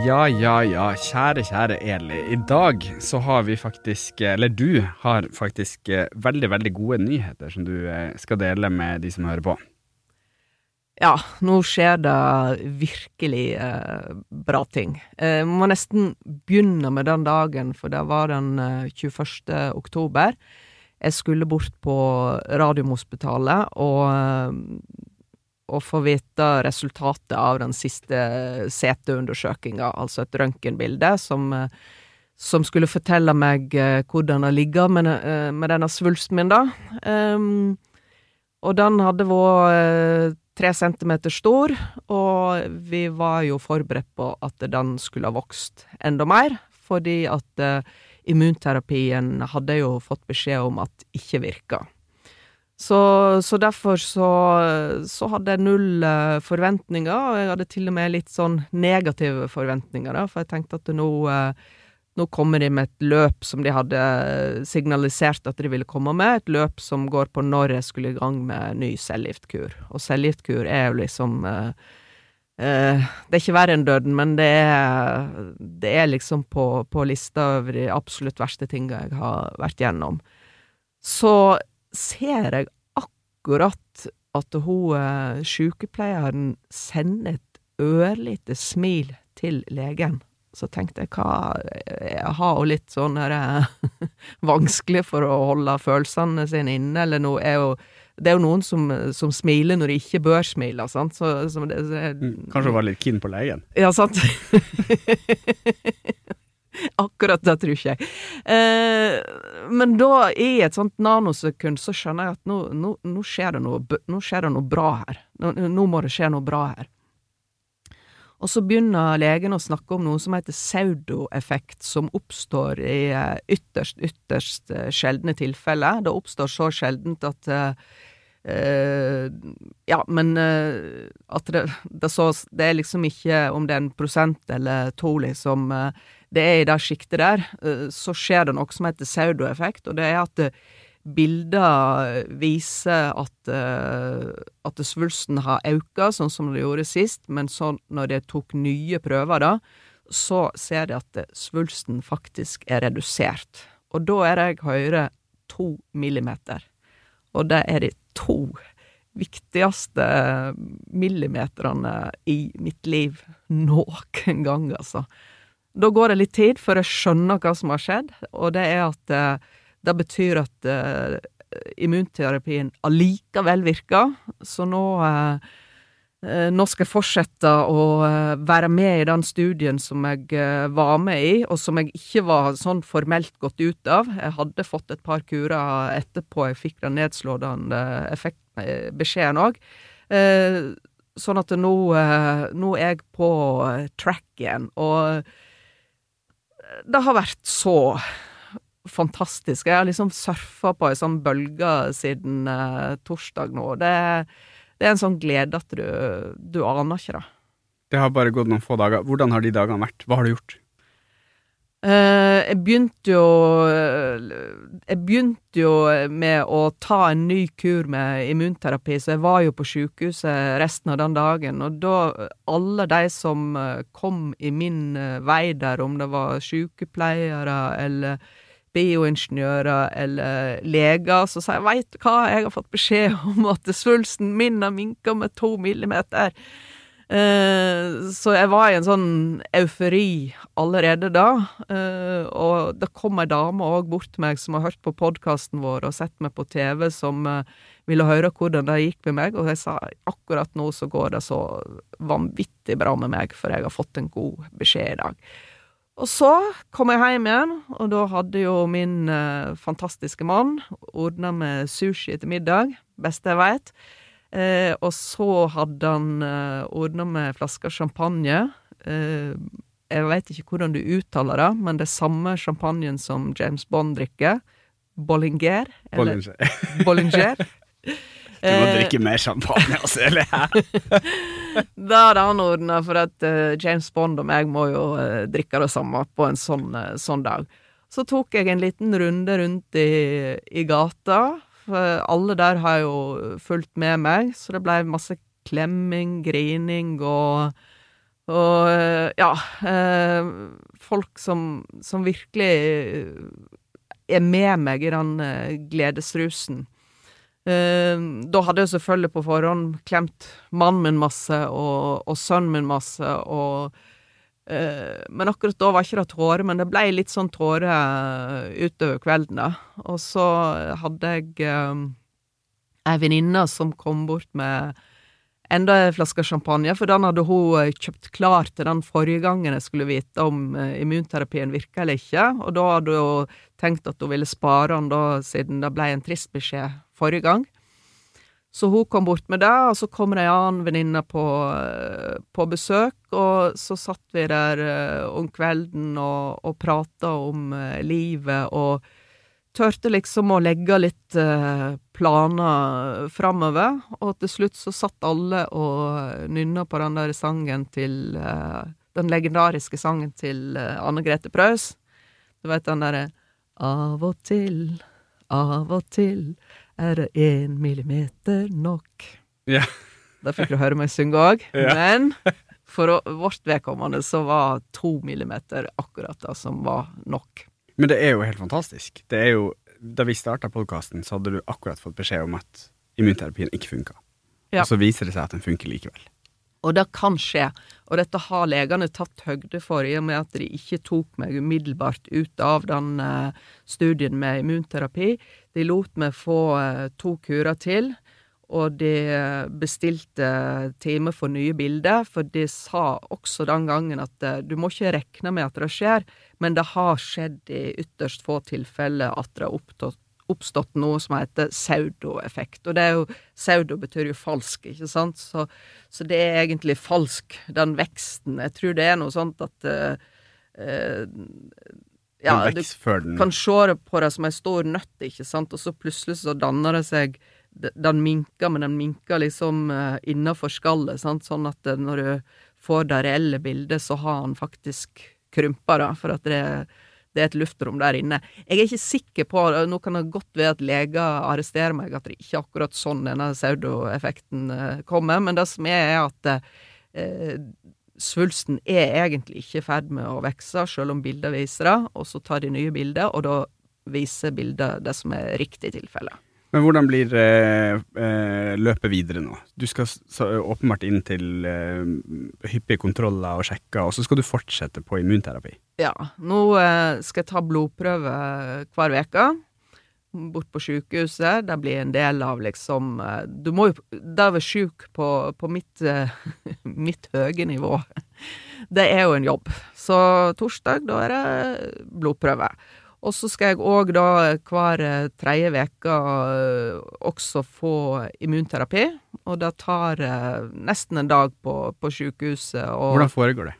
Ja, ja, ja, kjære, kjære Eli. I dag så har vi faktisk, eller du har faktisk eh, veldig, veldig gode nyheter som du eh, skal dele med de som hører på. Ja, nå skjer det virkelig eh, bra ting. Jeg må nesten begynne med den dagen, for det var den eh, 21. oktober. Jeg skulle bort på Radiumhospitalet og eh, og få vite resultatet av den siste CT-undersøkinga, altså et røntgenbilde, som, som, skulle fortelle meg eh, hvordan det ligger med, eh, med, denne svulsten min, da. Um, og den hadde vært eh, tre centimeter stor, og vi var jo forberedt på at den skulle ha vokst enda mer, fordi at immunterapien hadde jo fått beskjed om at ikke virka. Så, så, derfor så, så, hadde jeg null uh, forventninger, og jeg hadde til og med litt sånn negative forventninger, da, for jeg tenkte at nå, uh, nå kommer de med et løp som de hadde signalisert at de ville komme med, et løp som går på når jeg skulle i gang med ny cellegiftkur. Og cellegiftkur er jo liksom Det er ikke verre enn døden, men det er, det er liksom på, på lista over de absolutt verste tinga jeg har vært gjennom. Så ser jeg akkurat at hun eh, sykepleieren sender et ørlite smil til legen. Så tenkte jeg hva Jeg har jo litt sånn her eh, vanskelig for å holde følelsene sine inne, eller noe. Er jo, det er jo noen som, som, smiler når de ikke bør smile, sant. Så, så det, så jeg, mm, Kanskje hun var litt keen på legen? Ja, sant. Akkurat det tror ikke jeg. Eh, men da, i et sånt nanosekund, så skjønner jeg at nå, nå, nå, skjer, det noe, nå skjer det noe bra her. Nå, må det skje noe bra her. Og så begynner legen å snakke om noe som heter pseudoeffekt, som oppstår i eh, ytterst, ytterst eh, sjeldne tilfeller. Det oppstår så sjeldent at Uh, ja, men uh, at det, det, så, det, er liksom ikke om det er en prosent eller to, liksom. Uh, det er i det sjiktet der, eh, så skjer det noe som heter pseudoeffekt, og det er at eh, bilder viser at, eh, at svulsten har økt, sånn som det gjorde sist, men så når de tok nye prøver, da, så ser de at svulsten faktisk er redusert. Og da er det jeg hører to millimeter. Og det er de to viktigste millimeterne i mitt liv noen gang, altså. Da går det litt tid før jeg skjønner hva som har skjedd, og det er at eh, det betyr at uh, immunterapien allikevel virker. Så nå, uh, nå skal jeg fortsette å uh, være med i den studien som jeg var med i, og som jeg ikke var sånn formelt gått ut av. Jeg hadde fått et par kurer etterpå jeg fikk den nedslående beskjeden òg. sånn at nå, nå er jeg på track igjen. og det har vært så fantastisk. Jeg har liksom surfa på ei sånn bølge siden torsdag nå. Det, det, er en sånn glede at du, du aner ikke det. Det har bare gått noen få dager. Hvordan har de dagene vært? Hva har du gjort? Uh, jeg begynte jo Jeg begynte jo med å ta en ny kur med immunterapi, så jeg var jo på sjukehuset resten av den dagen. Og da Alle de som eh, kom i min eh, vei der, om det var sykepleiere eller bioingeniører eller leger, sa jeg veit hva, jeg har fått beskjed om at svulsten min har minka med to millimeter. Uh, så jeg var i en sånn eufori allerede da. Uh, og det kom ei dame òg bort til meg som har hørt på podkasten vår og sett meg på TV, som uh, ville høre hvordan det gikk med meg, og jeg sa akkurat nå så går det så vanvittig bra med meg, for jeg har fått en god beskjed i dag. Og så kom jeg hjem igjen, og da hadde jo min fantastiske mann ordna med sushi til middag, beste jeg veit. Eh, og så hadde han eh, ordna med flasker champagne. Eh, jeg veit ikke hvordan du uttaler det, men det er samme champagnen som James Bond drikker. Bollinger. Bollinger. Bollinger. Du må eh, drikke mer champagne, altså, eller? da hadde han ordna, for at uh, James Bond og meg må jo uh, drikke det samme på en sånn, uh, sånn dag. Så tok jeg en liten runde rundt i, i gata, for alle der har jo fulgt med meg, så det blei masse klemming, grining og, Og ja Folk som, som virkelig er med meg i den gledesrusen. Eh, da hadde jeg selvfølgelig på forhånd klemt mannen min masse, og, og sønnen min masse, og eh, Men akkurat da var ikke det tårer, men det ble litt sånn tårer eh, utover kvelden, da. Og så hadde jeg eh, ei venninne som kom bort med enda en flaske champagne, for den hadde hun eh, kjøpt klar til den forrige gangen jeg skulle vite om eh, immunterapien virka eller ikke, og da hadde hun tenkt at hun ville spare den da, siden det ble en trist beskjed forrige gang. Så hun kom bort med det, og så kom det ei annen venninne på, eh, på, besøk, og så satt vi der om kvelden og, og prata om livet og Tørte liksom å legge litt eh, planer framover, og til slutt så satt alle og nynna på den der sangen til eh, Den legendariske sangen til eh, Anne Grete Preus. Du veit den derre Av og til, av og til er det én millimeter nok. Ja. Der fikk du høre meg synge òg. Ja. Men for vårt vedkommende så var to millimeter akkurat det som var nok. Men det er jo helt fantastisk. Det er jo, Da vi starta podkasten, så hadde du akkurat fått beskjed om at immunterapien ikke funka. Ja. Og så viser det seg at den funker likevel. Og det kan skje, og dette har legene tatt høgde for i og med at de ikke tok meg umiddelbart ut av den uh, studien med immunterapi. De lot meg få uh, to kurer til, og de bestilte time for nye bilder, for de sa også den gangen at uh, du må ikke regne med at det skjer, men det har skjedd i ytterst få tilfeller at det har oppstått noe som heter pseudoeffekt. Og det er jo Pseudo betyr jo falsk, ikke sant? Så, så, det er egentlig falsk, den veksten. Jeg tror det er noe sånt at uh, uh, ja, du kan se det på det som ei stor nøtt, ikke sant, og så plutselig så danner det seg Den minker, men den minker liksom uh, innafor skallet, sant, sånn at når du får det reelle bildet, så har han faktisk krympa, da, for at det, det, er et luftrom der inne. Jeg er ikke sikker på Nå kan det godt være at leger arresterer meg, at det ikke er akkurat sånn denne pseudoeffekten uh, kommer, men det som er, er at uh, svulsten er egentlig ikke i ferd med å vokse, selv om bildet viser det, og så tar de nye bilder, og da viser bildet det som er riktig tilfelle. Men hvordan blir eh, eh, løpet videre nå? Du skal så, åpenbart inn til eh, hyppige kontroller og sjekker, og så skal du fortsette på immunterapi? Ja. Nå eh, skal jeg ta blodprøve hver uke. Bort på sykehuset. Det blir en del av liksom eh, Du må jo Det å være sjuk på, på mitt, eh, mitt høye nivå, det er jo en jobb. Så torsdag, da er det blodprøve. Og så skal jeg òg da hver eh, tredje uke eh, også få immunterapi. Og det tar eh, nesten en dag på, på sykehuset. Hvordan foregår det?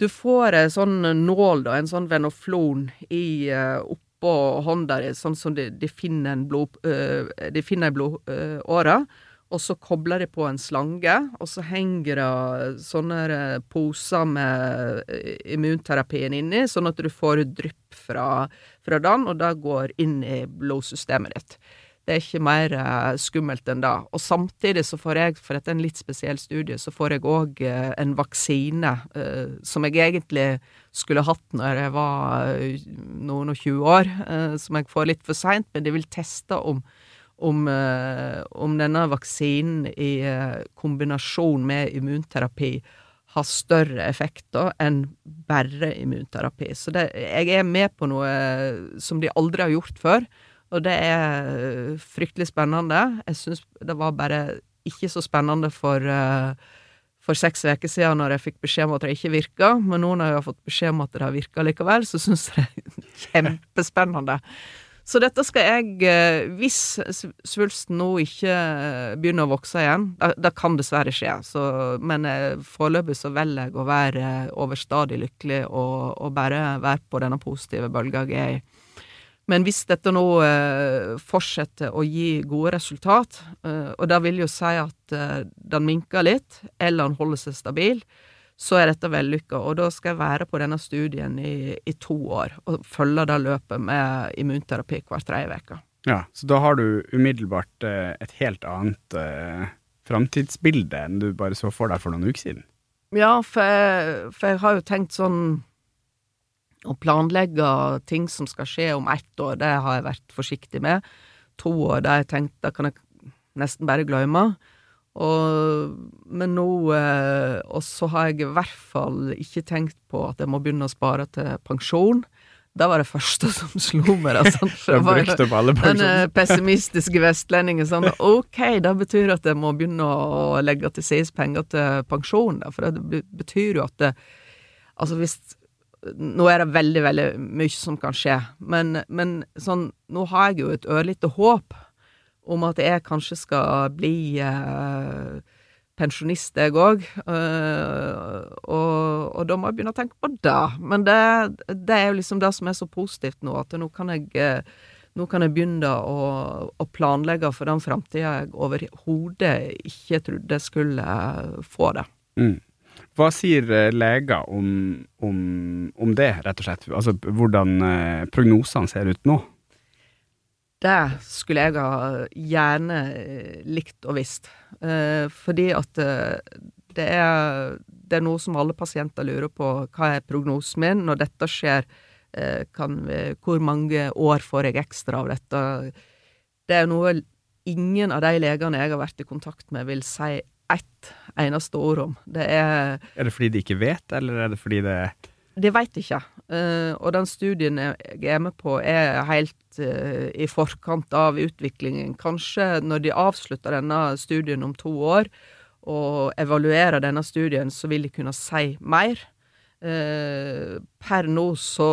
Du får en sånn nål, da, en sånn venoflon, i oppå hånda di, sånn som de, de finner en blodåre. blodåre. Og så kobler de på en slange, og så henger det sånne eh, poser med eh, immunterapien inni, sånn at du får drypp fra, fra den, og det går inn i blodsystemet ditt. Det er ikke mer uh, skummelt enn det. Og samtidig så får jeg, for dette er en litt spesiell studie, så får jeg òg en vaksine som jeg egentlig skulle hatt når jeg var noen og tjue år, som jeg får litt for seint, men de vil teste om om, eh, om denne vaksinen i eh, kombinasjon med immunterapi har større effekter enn bare immunterapi. Så det, jeg er med på noe eh, som de aldri har gjort før, og det er fryktelig spennende. Jeg syns det var bare ikke så spennende for, for seks uker siden når jeg fikk beskjed om at det ikke virka, men nå når jeg har fått beskjed om at det har virka likevel, så syns jeg det er kjempespennende. Så dette skal jeg, eh, hvis svulsten nå ikke eh, begynner å vokse igjen, det kan dessverre skje, så, men eh, foreløpig så velger jeg å være overstadig lykkelig og, og bare være på denne positive bølga jeg er i. Men hvis dette nå eh, fortsetter å gi gode resultat, eh, og det vil jo si at eh, den minker litt, eller den holder seg stabil, så er dette vellykka. Og da skal jeg være på denne studien i, i to år og følge det løpet med immunterapi hver tredje uke. Ja, så da har du umiddelbart eh, et helt annet eh, framtidsbilde enn du bare så for deg for noen uker siden? Ja, for jeg, for jeg har jo tenkt sånn Å planlegge ting som skal skje om ett år, det har jeg vært forsiktig med. To år, det har jeg tenkt, det kan jeg nesten bare glemme. Og, men nå eh, Og så har jeg i hvert fall ikke tenkt på at jeg må begynne å spare til pensjon. Det var det første som slo meg. Da, sånn. Har opp alle den eh, pessimistiske vestlendingen sånn Ok, det betyr at jeg må begynne å legge til side penger til pensjon, da, for det betyr jo at det, Altså hvis Nå er det veldig, veldig mye som kan skje, men, men sånn Nå har jeg jo et ørlite håp om at jeg kanskje skal bli eh, pensjonist, jeg òg. og, og da må jeg begynne å tenke på det. Men det, det er jo liksom det som er så positivt nå, at nå kan jeg eh, nå kan jeg begynne å, å planlegge for den framtida jeg overhodet ikke trodde skulle eh, få det. Mm. Hva sier eh, leger om, om, om det, rett og slett? Altså hvordan eh, prognosene ser ut nå? Det skulle jeg ha gjerne eh, likt og visst. Eh, fordi at eh, det er, det er noe som alle pasienter lurer på. Hva er prognosen min når dette skjer? Kan hvor mange år får jeg ekstra av dette? Det er noe ingen av de legene jeg har vært i kontakt med, vil si ett eneste ord om. Det er Er det fordi de ikke vet, eller er det fordi det De veit ikke. Eh, og den studien jeg er med på, er helt eh, i forkant av utviklingen. Kanskje når de avslutter denne studien om to år, og evaluerer denne studien, så vil de kunne si mer. Eh, per nå så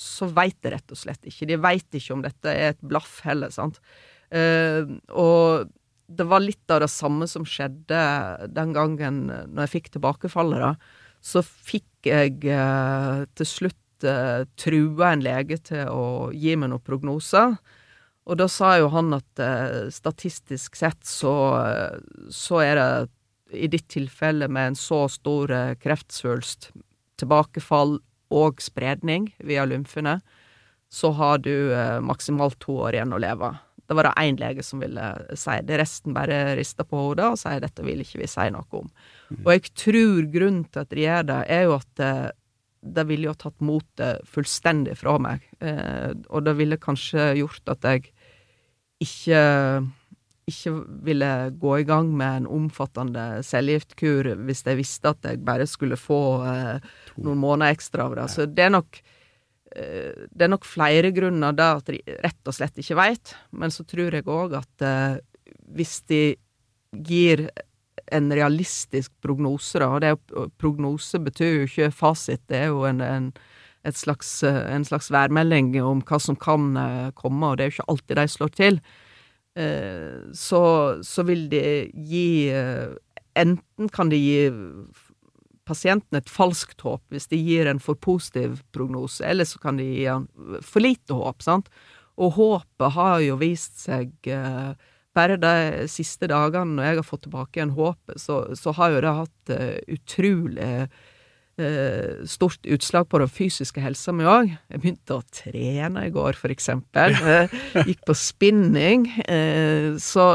så veit de rett og slett ikke. De veit ikke om dette er et blaff heller, sant. Og det var litt av det samme som skjedde den gangen når jeg fikk tilbakefallet, da så fikk jeg eh, til slutt eh, trua en lege til å gi meg noen prognoser. Og da sa jo han at eh, statistisk sett så, eh, så er det i ditt tilfelle med en så stor eh, kreftsvulst, tilbakefall og spredning via lymfene, så har du eh, maksimalt to år igjen å leve. Det var da én lege som ville si det. Resten bare rista på hodet og sier dette vil ikke vi si noe om. Og jeg tror grunnen til at de gjør det, er jo at det, det ville jo tatt motet fullstendig fra meg. Eh, og det ville kanskje gjort at jeg ikke ikke ville gå i gang med en omfattende cellegiftkur hvis jeg visste at jeg bare skulle få eh, noen måneder ekstra av det. Så det er nok eh, det er nok flere grunner da at de rett og slett ikke veit, men så tror jeg òg at eh, hvis de gir en realistisk prognose, da, og det prognose betyr jo ikke fasit, det er jo en, en, slags, eh, en slags værmelding om hva som kan eh, komme, og det er jo ikke alltid de slår til, eh, så, så vil de gi eh, Enten kan de gi pasienten et falskt håp hvis de gir en for positiv prognose, eller så kan de gi han for lite håp, sant. Og håpet har jo vist seg eh, bare de siste dagene når jeg har fått tilbake igjen håpet, så, så har jo det hatt eh, utrolig eh, stort utslag på den fysiske helsa mi òg. Jeg begynte å trene i går, for eksempel. Gikk på spinning. Så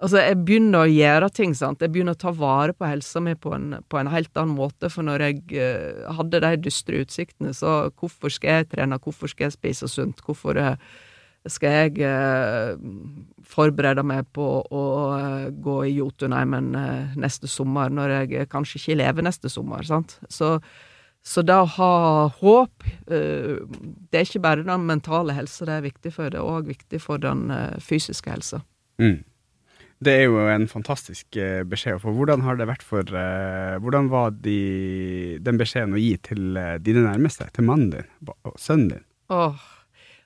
altså, jeg begynner å gjøre ting, sant. Jeg begynner å ta vare på helsa mi på på en helt annen måte. For når jeg eh, hadde de dystre utsiktene, så hvorfor skal jeg trene, hvorfor skal jeg spise sunt, hvorfor eh, skal jeg eh, forberede meg på å eh, gå i Jotunheimen eh, neste sommer, når jeg kanskje ikke lever neste sommer, sant. Så, så det å ha håp, eh, det er ikke bare den mentale helsa det er viktig for, det er òg viktig for den eh, fysiske helsa. Mm. Det er jo en fantastisk eh, beskjed å få. Hvordan har det vært for eh, Hvordan var de, den beskjeden å gi til eh, dine nærmeste, til mannen din og sønnen din? Åh.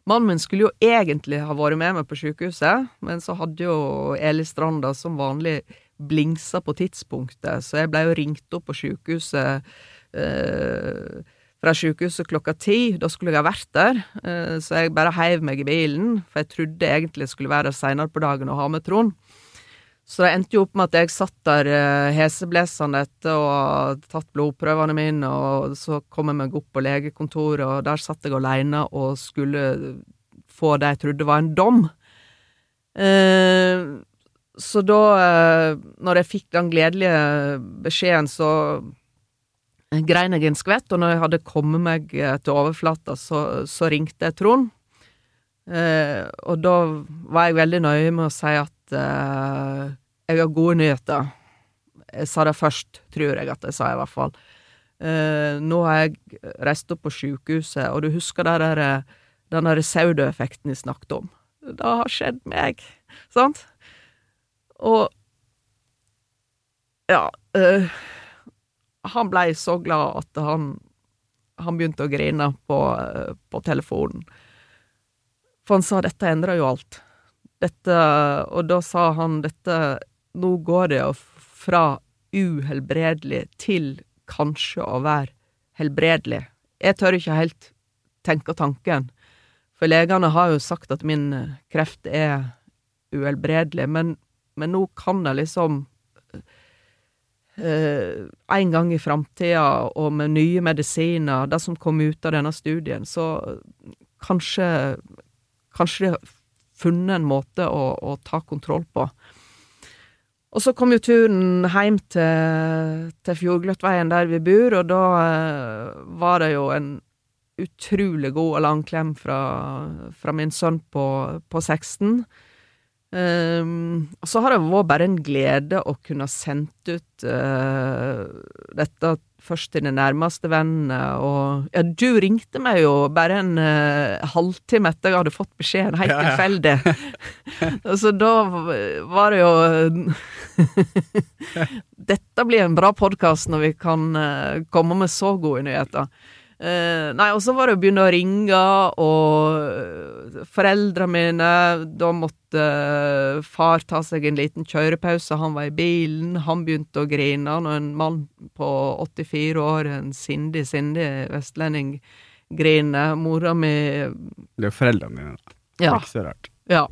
Mannen min skulle jo egentlig ha vært med meg på sykehuset, men så hadde jo Eli Stranda som vanlig blingsa på tidspunktet, så jeg ble jo ringt opp på sykehuset eh, fra sykehuset klokka ti. Da skulle jeg ha vært der, eh, så jeg bare heiv meg i bilen, for jeg trodde egentlig jeg skulle være der seinere på dagen og ha med Trond. Så det endte jo opp med at jeg satt der eh, heseblesende etter å ha tatt blodprøvene mine, og så kom jeg meg opp på legekontoret, og der satt jeg aleine og skulle få det jeg trodde var en dom. Eh, så da, eh, når jeg fikk den gledelige beskjeden, så grein jeg en skvett, og når jeg hadde kommet meg til overflata, så, så ringte jeg Trond. Og da var jeg veldig nøye med å si at jeg har gode nyheter. Jeg sa det først, tror jeg at jeg sa, i hvert fall. Eh, nå har jeg reist opp på sjukehuset, og du husker der, eh, den der pseudoeffekten jeg snakket om? Det har skjedd meg, sant? Og Ja. Eh, han blei så glad at han, han begynte å grine på, eh, på telefonen. For han sa dette endrer jo alt. Dette Og da sa han dette Nå går det jo fra uhelbredelig til kanskje å være helbredelig. Jeg tør ikke helt tenke tanken, for legene har jo sagt at min kreft er uhelbredelig, men, men nå kan jeg liksom Uh, en gang i framtida, og med nye medisiner, det som kom ut av denne studien, så kanskje Kanskje det funnet en måte å, å ta kontroll på. Og så kom jo turen hjem til, til Fjordgløttveien der vi bor, og da eh, var det jo en utrolig god og lang klem fra, fra min sønn på, på 16. Um, og så har det vært bare en glede å kunne sendt ut uh, dette først til de nærmeste vennene, og Ja, du ringte meg jo bare en uh, halvtime etter jeg hadde fått beskjeden, helt Ja, ja. tilfeldig. så da var det jo Dette blir en bra podkast når vi kan uh, komme med så gode nyheter. Eh, nei, og så var det å begynne å ringe, og foreldra foreldrene mine Da måtte eh, far ta seg en liten kjørepause, han var i bilen, han begynte å grine når en mann på 84 år, en sindig, sindig vestlending, griner. Mora mi Det er foreldrene dine. da. Ja. Ikke så rart. Ja.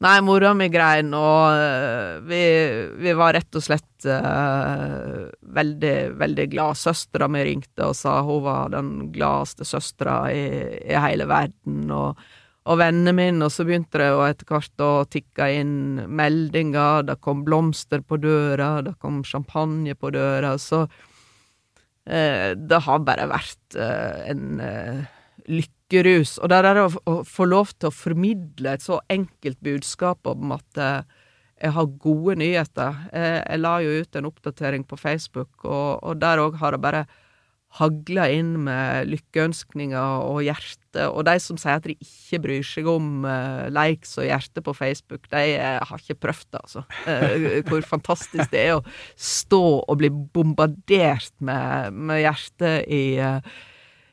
Nei, mora mi grein, og øh, vi, vi var rett og slett uh, veldig, veldig glad. Søstera mi ringte og sa hun var den gladeste søstera i, i hele verden, og, og vennene mine, og så begynte det jo etter hvert å tikke inn meldinger, det kom blomster på døra, det kom champagne på døra, så uh, det har bare vært uh, en eh, lykkerus. Og der er det å få lov til å formidle et så enkelt budskap om at eh, jeg har gode nyheter. Jeg, jeg la jo ut en oppdatering på Facebook, og, og der òg har det bare hagla inn med lykkeønskninger og hjerte. Og de som sier at de ikke bryr seg om eh, likes og hjerte på Facebook, de eh, har ikke prøvd det, altså. Eh, hvor fantastisk det er å stå og bli bombardert med, med hjerte i eh, eh,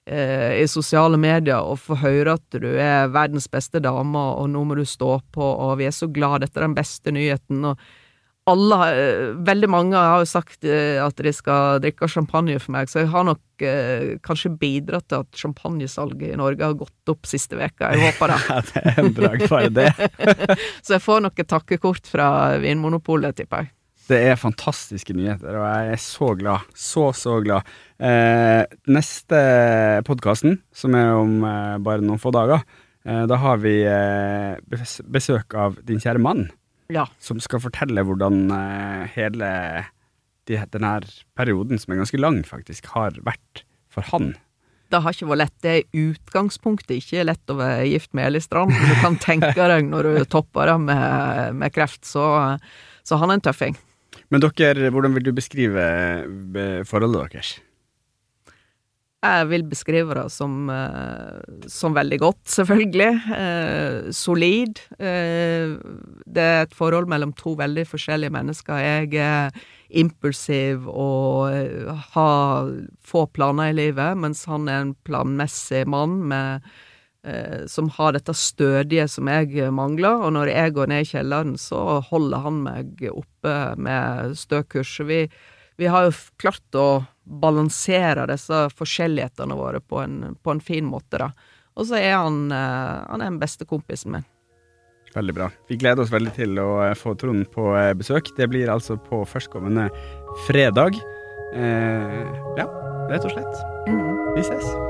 i sosiale medier og få høre at du er verdens beste dame, og nå må du stå på, og vi er så glad, dette er den beste nyheten. og alle, eh, veldig mange har jo sagt eh, at de skal drikke champagne for meg, så jeg har nok eh, kanskje bidratt til at champagnesalget i Norge har gått opp siste veka. Jeg håper det. Ja, det er en bragd, bare det. Så jeg får nok et takkekort fra Vinmonopolet, tipper jeg. Det er fantastiske nyheter, og jeg er så glad. Så, så glad. Eh, neste podkasten, som er om eh, bare noen få dager, eh, da har vi eh, besøk av din kjære mann, Ja. som skal fortelle hvordan eh, hele de, denne perioden, som er ganske lang, faktisk, har vært for han. Det har ikke vært lett. Det er utgangspunktet ikke lett å være gift med Eli Strand. Du kan tenke deg når du topper det med, med kreft, så, så han er en tøffing. Men dere, hvordan vil du beskrive forholdet deres? Jeg vil beskrive det som, eh, som veldig godt, selvfølgelig. Eh, solid. Eh, det er et forhold mellom to veldig forskjellige mennesker. Jeg er impulsiv og eh, har få planer i livet, mens han er en planmessig mann med, som har dette stødige som jeg mangler. Og når jeg går ned i kjelleren, så holder han meg oppe med stø kurs. Vi, vi har jo klart å balansere disse forskjellighetene våre på en, på en fin måte, da. Og så er han, eh, han er den beste kompisen min. Veldig bra. Vi gleder oss veldig til å eh, få Trond på eh, besøk. Det blir altså på førstkommende fredag. Eh, ja, rett og slett. Mm. Vi ses.